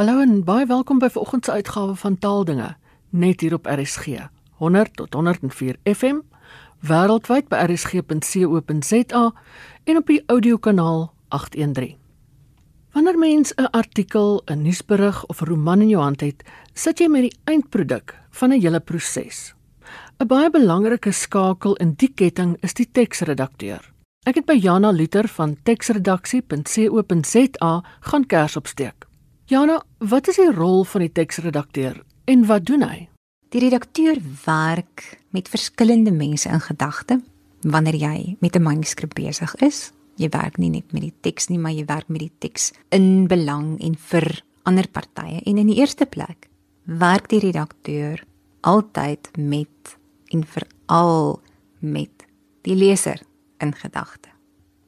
Hallo en baie welkom by vanoggend se uitgawe van Taaldinge, net hier op RSG 100 tot 104 FM, wêreldwyd by rsg.co.za en op die audiokanaal 813. Wanneer mens 'n artikel, 'n nuusberig of 'n roman in jou hand het, sit jy met die eindproduk van 'n hele proses. 'n Baie belangrike skakel in die ketting is die teksredakteur. Ek het by Jana Luther van teksredaksie.co.za gaan kers opsteek. Jana, wat is die rol van die teksredakteur en wat doen hy? Die redakteur werk met verskillende mense in gedagte wanneer jy met 'n manuskrip besig is. Jy werk nie net met die teks nie, maar jy werk met die teks in belang en vir ander partye. En in die eerste plek werk die redakteur altyd met en veral met die leser in gedagte.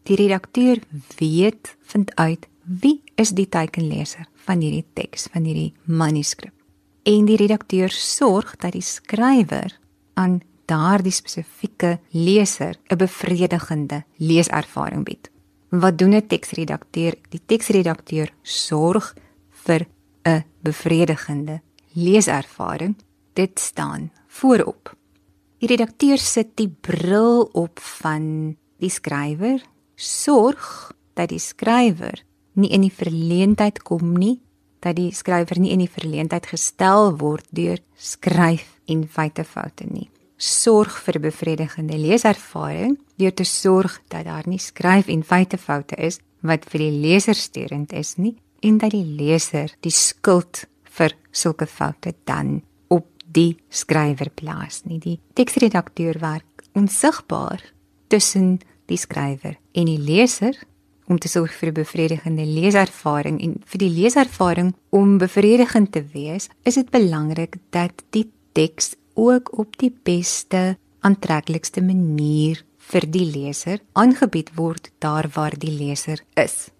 Die redakteur weet vind uit wie is die teikenleser van hierdie teks, van hierdie manuskrip. En die redakteur sorg dat die skrywer aan daardie spesifieke leser 'n bevredigende leeservaring bied. Wat doen 'n teksredakteur? Die teksredakteur sorg vir 'n bevredigende leeservaring. Dit staan voorop. Die redakteur sit die bril op van die skrywer, sorg dat die skrywer nie in die verleentheid kom nie, dat die skrywer nie in die verleentheid gestel word deur skryf en feitefoute nie. Sorg vir 'n bevredigende leeservaring deur te sorg dat daar nie skryf en feitefoute is wat vir die leser steurend is nie en dat die leser die skuld vir sulke foute dan op die skrywer plaas nie. Die teksredakteur werk onsigbaar tussen die skrywer en die leser om te sorg vir 'n bevredigende leeservaring en vir die leeservaring om bevredigend te wees, is dit belangrik dat die teks ook op die beste aantreklikste manier vir die leser aangebied word daar waar die leser is.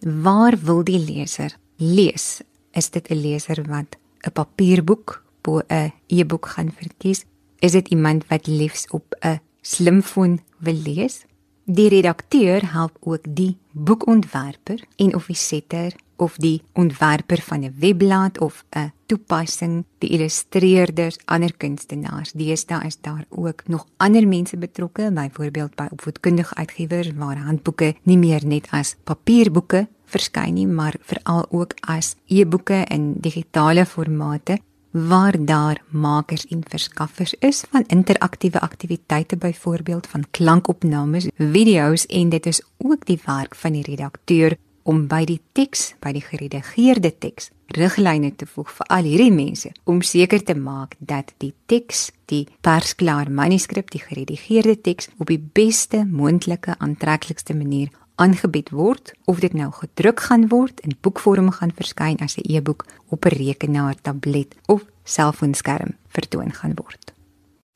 Waar wil die leser lees? Is dit 'n leser wat 'n papierboek bo 'n e-boek gaan verkies? Is dit iemand wat liefs op 'n slimfoon wil lees? Die redakteur help ook die boekontwerper en of die setter of die ontwerper van 'n webblad of 'n toepassing, die illustreerders, ander kunstenaars. Deesdae is daar ook nog ander mense betrokke, byvoorbeeld by opvoedkundige uitgewers waar handboeke nie meer net as papierboeke verskyn nie, maar veral ook as e-boeke in digitale formate waar daar makers en verskaffers is van interaktiewe aktiwiteite byvoorbeeld van klankopnames, video's en dit is ook die werk van die redakteur om by die teks, by die geredigeerde teks, riglyne te voeg vir al hierdie mense om seker te maak dat die teks, die persklaar manuskrip, die geredigeerde teks op die beste moontlike aantreklikste manier aangebied word of dit nou gedruk gaan word in boekvorm gaan verskyn as 'n e-boek op 'n rekenaar, tablet of selfoonskerm vertoon gaan word.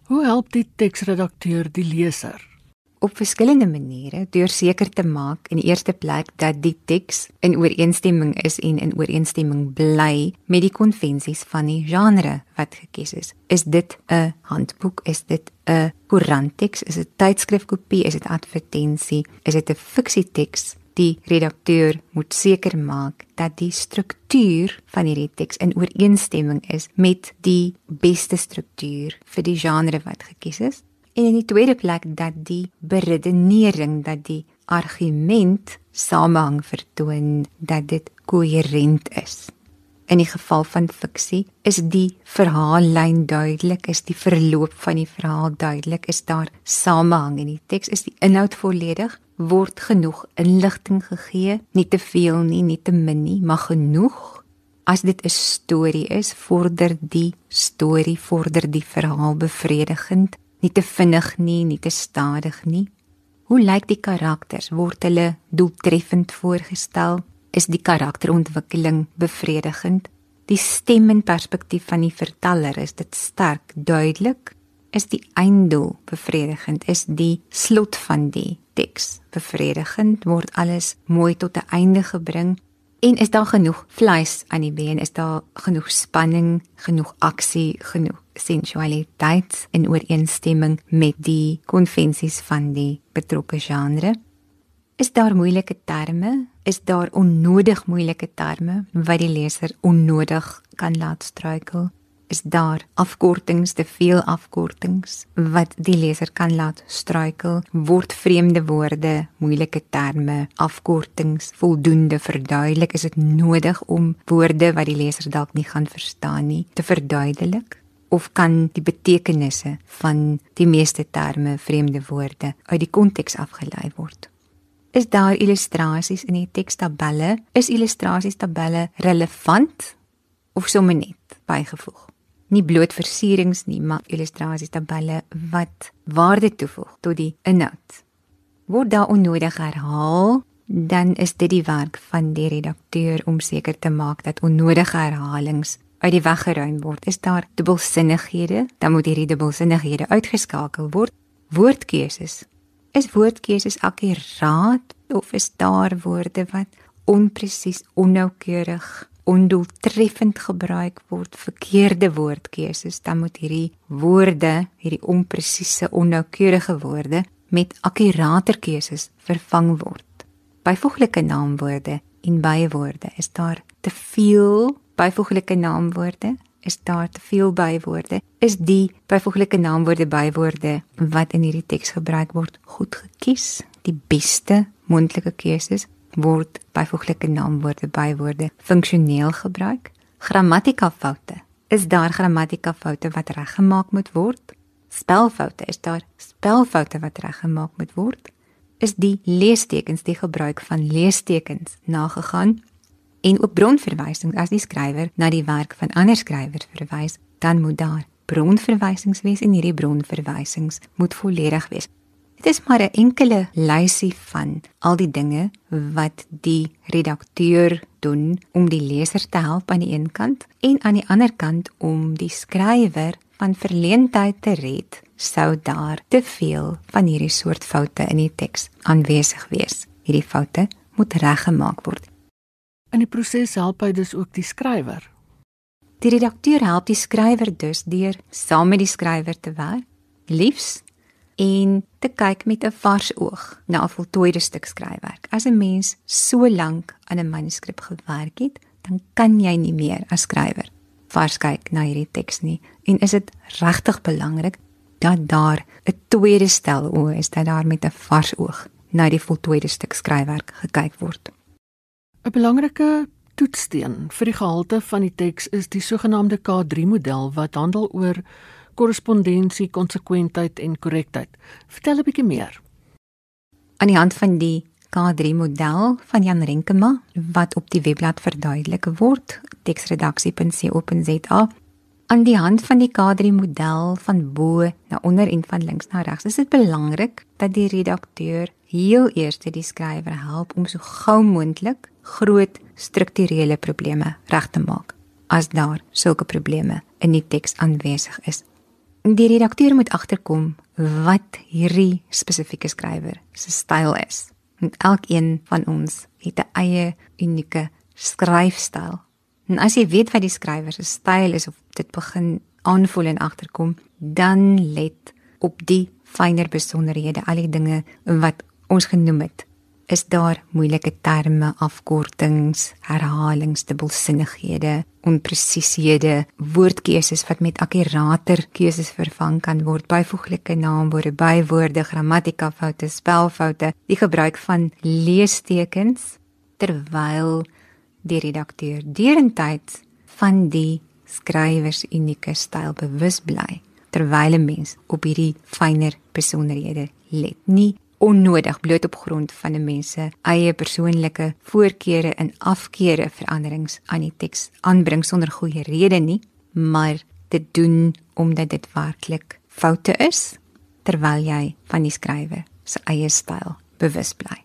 Hoe help die teksredakteur die leser? Op verskillende maniere deur seker te maak in die eerste plek dat die teks in ooreenstemming is en in ooreenstemming bly met die konvensies van die genre wat gekies is. Is dit 'n handboek? Is dit 'n koerantteks? Is dit tydskrifkopie? Is dit advertensie? Is dit 'n fiksieteks? Die redakteur moet seker maak dat die struktuur van hierdie teks in ooreenstemming is met die beste struktuur vir die genre wat gekies is en in die tweede plek dat die beredenering dat die argument samehang vertoon dat dit koherent is. In die geval van fiksie is die verhaallyn duidelik, is die verloop van die verhaal duidelik, is daar samehang in die teks, is die inhoud volledig, word genoeg inligting gegee, nie te veel nie, nie te min nie, maar genoeg. As dit 'n storie is, vorder die storie, vorder die verhaal bevredigend nie te vinnig nie, nie te stadig nie. Hoe lyk die karakters? Word hulle doeltreffend voorgestel? Is die karakterontwikkeling bevredigend? Die stem en perspektief van die verteller is dit sterk, duidelik? Is die einddoel bevredigend? Is die slot van die teks bevredigend? Word alles mooi tot 'n einde gebring? En is daar genoeg vleis aan die been? Is daar genoeg spanning, genoeg aksie, genoeg sensualiteit in ooreenstemming met die konvensies van die betrokke genre? Is daar moeilike terme? Is daar onnodig moeilike terme wat die leser onnodig kan laat struikel? Is daar afkortings, te veel afkortings wat die leser kan laat struikel? Word vreemde woorde, moeilike terme, afkortings voldoende verduidelik? Is dit nodig om woorde wat die leser dalk nie gaan verstaan nie te verduidelik? of kan die betekenisse van die meeste terme, vreemde woorde uit die konteks afgelei word. Is daar illustrasies in die tekstabelle? Is illustrasiestabelle relevant of sommer net bygevoeg? Nie bloot versierings nie, maar illustrasiestabelle wat waarde toevoeg tot die inhoud. Word daar onnodig herhaal, dan is dit die werk van die redakteur om seker te maak dat onnodige herhalings uit die weg geruim word. Is daar dubbelsinnighede, dan moet hierdie dubbelsinnighede uitgeskakel word. Woordkeuses. Is woordkeuses akkuraat of is daar woorde wat onpresies, onnoukeurig, ondoeltreffend gebruik word? Verkeerde woordkeuses, dan moet hierdie woorde, hierdie onpresiese, onnoukeurige woorde met akkurater keuses vervang word. Byvoeglike naamwoorde en bywoorde, is daar te veel byvoeglike naamwoorde is daar te veel bywoorde is die byvoeglike naamwoorde bywoorde wat in hierdie teks gebruik word goed gekies die beste mondelike keuses word byvoeglike naamwoorde bywoorde funksioneel gebruik. Grammatika foute is daar grammatika foute wat reggemaak moet word? Spelfoute. Is daar spelfoute wat reggemaak moet word? Is die leestekens die gebruik van leestekens nagegaan? En ook bronverwysings as die skrywer na die werk van ander skrywers verwys, dan moet daar bronverwysings wees en hierdie bronverwysings moet volledig wees. Dit is maar 'n enkele lysie van al die dinge wat die redakteur doen om die leser te help aan die een kant en aan die ander kant om die skrywer van verleentheid te red sou daar te veel van hierdie soort foute in die teks aanwesig wees. Hierdie foute moet reggemaak word. In die proses help hy dus ook die skrywer. Die redakteur help die skrywer dus deur saam met die skrywer te werk, liefs en te kyk met 'n vars oog na 'n voltooide stuk skryfwerk. As 'n mens so lank aan 'n manuskrip gewerk het, dan kan jy nie meer as skrywer vars kyk na hierdie teks nie. En is dit regtig belangrik dat daar 'n tweede stel oë is dat daar met 'n vars oog na die voltooide stuk skryfwerk gekyk word? 'n Belangrike toetssteen vir die gehalte van die teks is die sogenaamde K3 model wat handel oor korrespondensie, konsekwentheid en korrektheid. Vertel 'n bietjie meer. Aan die hand van die K3 model van Jan Renkema wat op die webblad verduidelik word, teksredaksie.co.za. Aan die hand van die K3 model van bo na onder en van links na regs, is dit belangrik dat die redakteur heel eers die skrywer help om so gou moontlik groot strukturele probleme reg te maak as daar sulke probleme in die teks aanwesig is. Die redakteur moet agterkom wat hierdie spesifieke skrywer se styl is. En elkeen van ons het 'n eie unieke skryfstyl. En as jy weet wat die skrywer se styl is of dit begin aanvoel en agterkom, dan let op die fynere besonderhede, al die dinge wat ons genoem het is daar moeilike terme, afkortings, herhalings, dubbelsinnighede, onpresisiehede, woordkeuses wat met akkurater keuses vervang kan word, byvoeglike naamwoorde, bywoorde, grammatika foute, spelfoute, die gebruik van leestekens terwyl die redakteur deurentyd van die skrywers unieke styl bewus bly terwyl 'n mens op hierdie fynere besonderhede let. Nie onnodig bloot op grond van 'n mens se eie persoonlike voorkeure en afkeure veranderings aan die teks aanbring sonder goeie rede nie, maar dit doen omdat dit werklik foute is terwyl jy van die skrywer se eie styl bewus bly.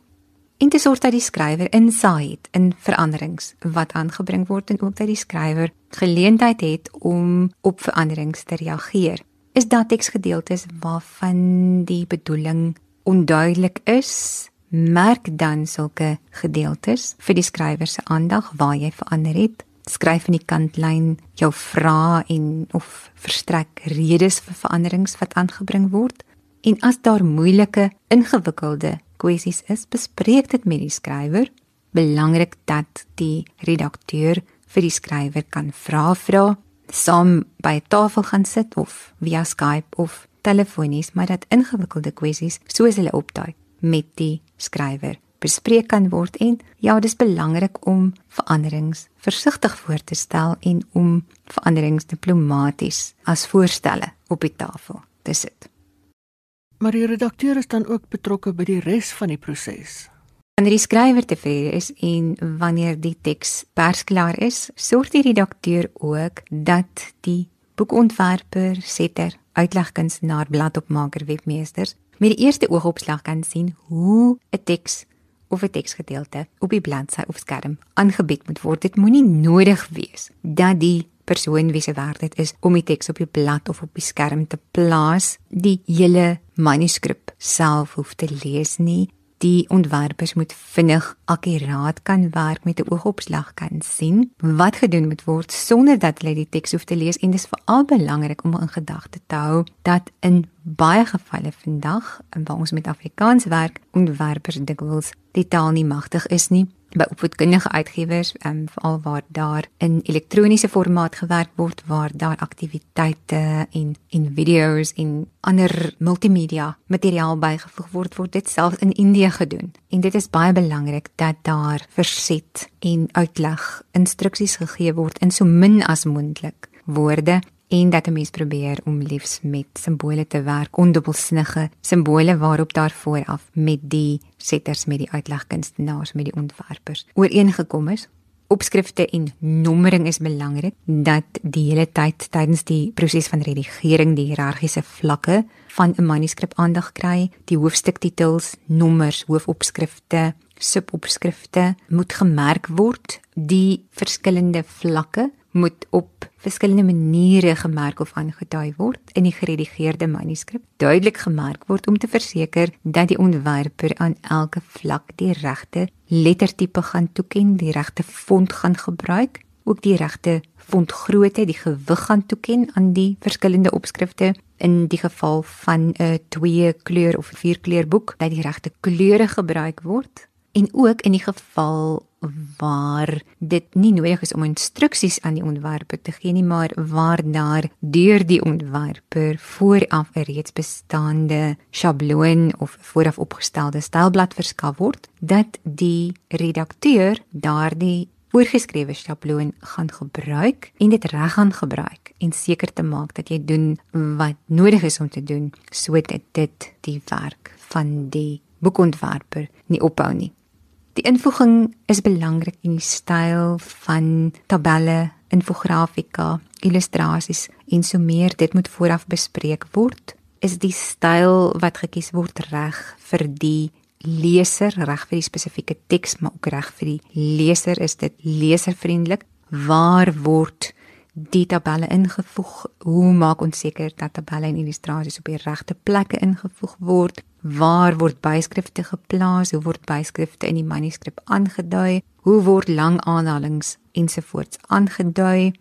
En dit sorg dat die skrywer insaai het in veranderings wat aangebring word en ook dat die skrywer geleentheid het om op veranderings te reageer. Is daar teksgedeeltes waarvan die bedoeling onduidelik is, merk dan sulke gedeeltes vir die skrywer se aandag waar jy verander het. Skryf in die kantlyn jou vrae en of verstrek redes vir veranderings wat aangebring word. En as daar moeilike, ingewikkelde kwessies is, bespreek dit met die skrywer. Belangrik dat die redakteur vir die skrywer kan vra vra, saam by 'n tafel gaan sit of via Skype of telefonies, maar dat ingewikkelde kwessies soos hulle opdaai met die skrywer bespreek kan word en ja, dis belangrik om veranderings versigtig voor te stel en om veranderings diplomaties as voorstelle op die tafel te sit. Maar die redakteur is dan ook betrokke by die res van die proses. Wanneer die skrywer tevrede is en wanneer die teks persklaar is, sorg die redakteur ook dat die boekontwerper, setter, uitlegkunstenaar, bladopmaker, webmeesters met die eerste oogopslag kan sien hoe 'n teks of 'n teksgedeelte op die bladsy of skerm aangebied moet word. Dit moenie nodig wees dat die persoon wie se werk dit is om die teks op die blad of op die skerm te plaas, die hele manuskrip self hoef te lees nie die ontwerpers moet vinnig akkuraat kan werk met 'n oogopslag kan sien wat gedoen moet word sonder dat hulle die teks hoef te lees. En dis veral belangrik om in gedagte te hou dat in baie gevalle vandag waar ons met Afrikaans werk ontwerpers dikwels die taal nie magtig is nie by opvoedkundige uitgewers um, veral waar daar in elektroniese formaat gewerk word waar daar aktiwiteite en en video's en ander multimedia materiaal bygevoeg word word dit selfs in Indië gedoen. En dit is baie belangrik dat daar verset en uitleg instruksies gegee word in so min as moontlik woorde en dat 'n mens probeer om liefs met simbole te werk, ondubbelsinnige simbole waarop daar vooraf met die setters, met die uitlegkunstenaars, met die ontwerpers ooreengekom is. Opskrifte en nommering is belangrik dat die hele tyd tydens die proses van redigering die hiërargiese vlakke van 'n manuskrip aandag kry, die hoofstuktitels, nommers, hoofopskrifte, subopskrifte moet gemerk word, die verskillende vlakke moet op verskillende maniere gemerk of aangedui word in die geredigeerde manuskrip. Duidelik gemerk word om te verseker dat die ontwerper aan elke vlak die regte lettertipe gaan toeken, die regte font gaan gebruik, ook die regte fontgrootte, die gewig gaan toeken aan die verskillende opskrifte in die geval van 'n twee kleur of vier kleur boek dat die regte kleure gebruik word en ook in die geval waar dit nie nodig is om instruksies aan die ontwerper te gee nie, maar waar daar deur die ontwerper vooraf 'n reeds bestaande sjabloon of vooraf opgestelde stylblad verskaf word, dat die redakteur daardie voorgeskrewe sjabloon gaan gebruik en dit reg gaan gebruik en seker te maak dat jy doen wat nodig is om te doen sodat dit die werk van die boekontwerper nie ophou nie. Die invoeging is belangrik in die styl van tabelle, infografika, illustrasies en so meer. Dit moet vooraf bespreek word. Is die styl wat gekies word reg vir die leser, reg vir die spesifieke teks, maar ook reg vir die leser? Is dit leservriendelik? Waar word die tabelle ingevoeg? Hoe maak ons seker dat tabelle en illustrasies op die regte plekke ingevoeg word? Waar word byskrifte geplaas? Hoe word byskrifte in die manuskrip aangedui? Hoe word lang aanhalings ensovoorts aangedui?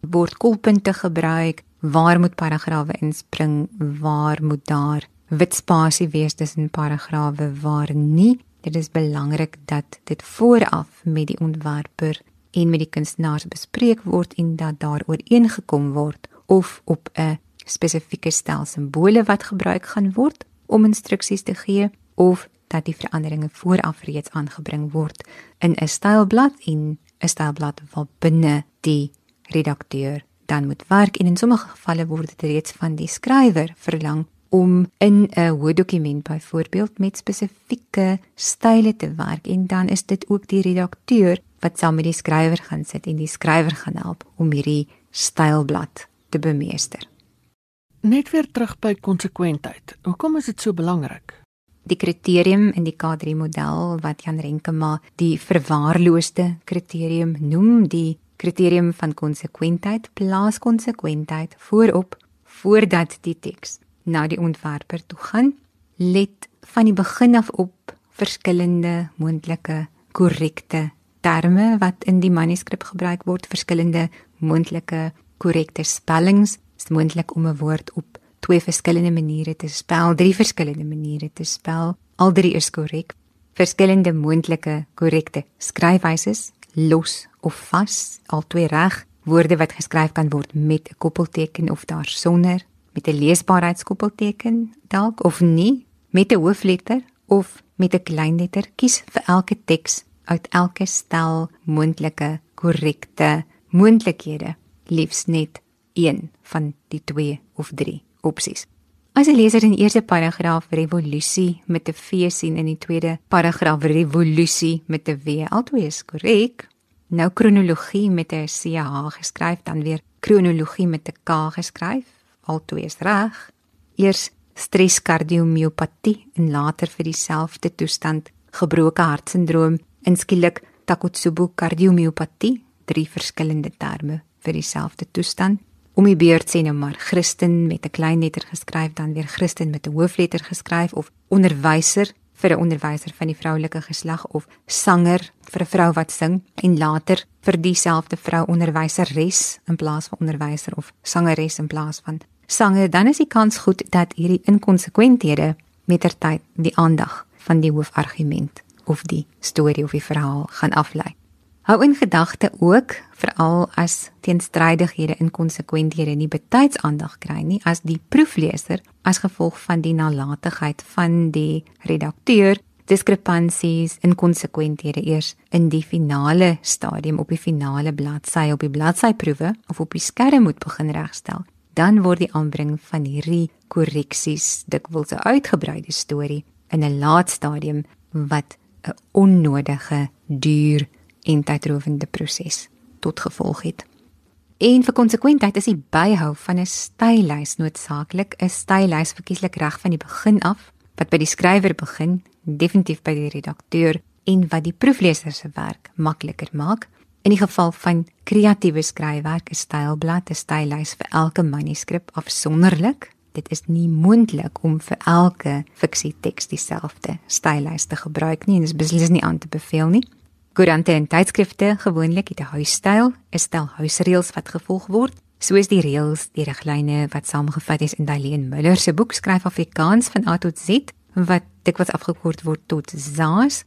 Word kolpunte gebruik? Waar moet paragrawe inspring? Waar moet daar wit spasie wees tussen paragrawe? Waar nie? Dit is belangrik dat dit vooraf met die ontwerper en met die kunstenaars bespreek word en dat daar ooreengekom word of op 'n spesifieke stel simbole wat gebruik gaan word om instruksies te gee of dat die veranderinge vooraf reeds aangebring word in 'n stylblad en 'n stylblad wat binne die redakteur dan moet werk en in sommige gevalle word dit reeds van die skrywer verlang om in 'n Word dokument byvoorbeeld met spesifieke style te werk en dan is dit ook die redakteur wat saam met die skrywer gaan sit en die skrywer gaan help om hierdie stylblad te bemeester. Net weer terug by konsekwentheid. Hoekom is dit so belangrik? Die kriterium in die K3 model wat Jan Renkema die verwaarloosde kriterium noem, die kriterium van konsekwentheid, plaas konsekwentheid voorop voordat die teks na die ontwerper toe gaan. Let van die begin af op verskillende moontlike korrekte terme wat in die manuskrip gebruik word, verskillende moontlike korrekte spellings. Dit is moontlik om 'n woord op twee verskillende maniere te spel, drie verskillende maniere te spel. Al drie is korrek. Verskillende moontlike korrekte skryfwyse, los of vas, al twee reg. Woorde wat geskryf kan word met 'n koppelteken of daarsonder, met 'n leesbaarheidskoppelteken dalk of nie, met 'n hoofletter of met 'n kleinletter. Kies vir elke teks uit elke stel moontlike korrekte moontlikhede, liefs net een van die twee of drie opsies. As 'n leser in die eerste paragraaf revolusie met 'n V sien in die tweede paragraaf revolusie met 'n W, albei is korrek. Nou kronologie met 'n CH geskryf, dan weer kronologie met 'n K geskryf, albei is reg. Eers streskardiomiopatie en later vir dieselfde toestand gebroke hartsindroom, inskielik Takotsubo kardiomiopatie, drie verskillende terme vir dieselfde toestand. Om die beurt sê nou maar Christen met 'n klein letter geskryf dan weer Christen met 'n hoofletter geskryf of onderwyser vir 'n onderwyser van die vroulike geslag of sanger vir 'n vrou wat sing en later vir dieselfde vrou onderwyseres in plaas van onderwyser of sangeres in plaas van sanger. Dan is die kans goed dat hierdie inkonsekwenthede mettertyd die aandag van die hoofargument of die storie of die verhaal gaan aflei. Hou in gedagte ook veral as teenstrydighede en konsekwenthede nie betyds aandag kry nie as die proefleser as gevolg van die nalatigheid van die redakteur diskrepansies en konsekwenthede eers in die finale stadium op die finale bladsy op die bladsyproewe of op die skerm moet begin regstel dan word die aanbring van hierdie korreksies dikwels 'n uitgebreide storie in 'n laat stadium wat 'n onnodige duur en tydrowende proses tot gevolg het. En vir konsekwentheid is die byhou van 'n styllys noodsaaklik, 'n styllys verkieslik reg van die begin af wat by die skrywer begin, definitief by die redakteur en wat die proefleser se werk makliker maak. In die geval van kreatiewe skryfwerk, 'n stylblad, 'n styllys vir elke manuskrip afsonderlik. Dit is nie moontlik om vir elke fiksieteks dieselfde styllys te gebruik nie en dit is beslis nie aan te beveel nie. Koerante en tydskrifte gewoonlik het 'n huisstyl, 'n stel huisreëls wat gevolg word, soos die reëls, die riglyne wat saamgevat is in Daleen Müller se boek Skryf Afrikaans van A tot Z, wat dikwels afgekort word tot ZAAS.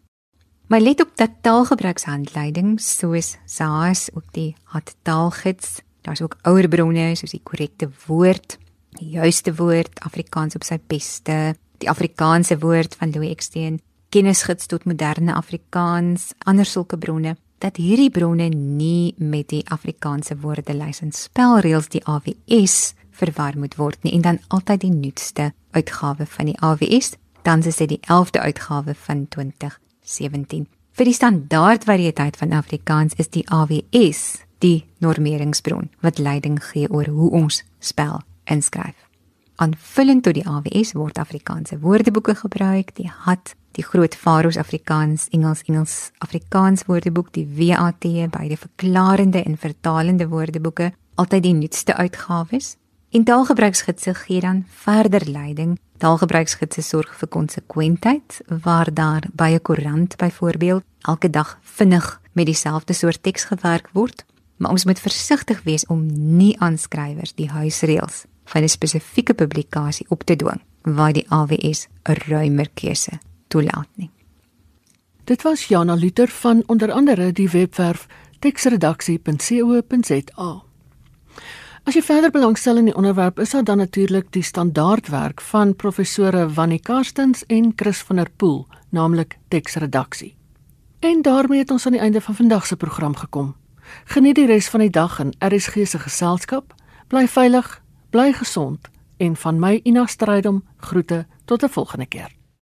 Maar let op dat taalgebruikshandleidings soos ZAAS ook die hart taalgids, daar's ook ouer bronne soos die korrekte woord, die juiste woord, Afrikaans op sy beste, die Afrikaanse woord van Louis Eksteen kennisgids tot moderne Afrikaans, ander sulke bronne, dat hierdie bronne nie met die Afrikaanse woordelys en spelreëls die AWS verwar moet word nie. En dan altyd die nuutste uitgawe van die AWS, dan is dit die 11de uitgawe van 2017. Vir die standaard variëteit van Afrikaans is die AWS die normeringsbron wat leiding gee oor hoe ons spel en skryf. Aanvullend tot die AWS word Afrikaanse woordeboeke gebruik, die HAT die groot Faroes Afrikaans, Engels, Engels, Afrikaans woordeboek, die WAT, beide verklarende en vertalende woordeboeke, altyd die nuutste uitgawes. En taalgebruiksgidse gee dan verder leiding. Taalgebruiksgidse sorg vir konsekwentheid waar daar by 'n koerant byvoorbeeld elke dag vinnig met dieselfde soort teks gewerk word, maar ons moet versigtig wees om nie aan skrywers die huisreëls van 'n spesifieke publikasie op te dwing waar die AWS 'n ruimer keuse toelaat nie. Dit was Jana Luther van onder andere die webwerf teksredaksie.co.za. As jy verder belangstel in die onderwerp, is daar dan natuurlik die standaardwerk van professore Wannie Karstens en Chris van der Pool, naamlik teksredaksie. En daarmee het ons aan die einde van vandag se program gekom. Geniet die res van die dag in RSG se geselskap. Bly veilig, bly gesond en van my Ina Strydom groete tot 'n volgende keer.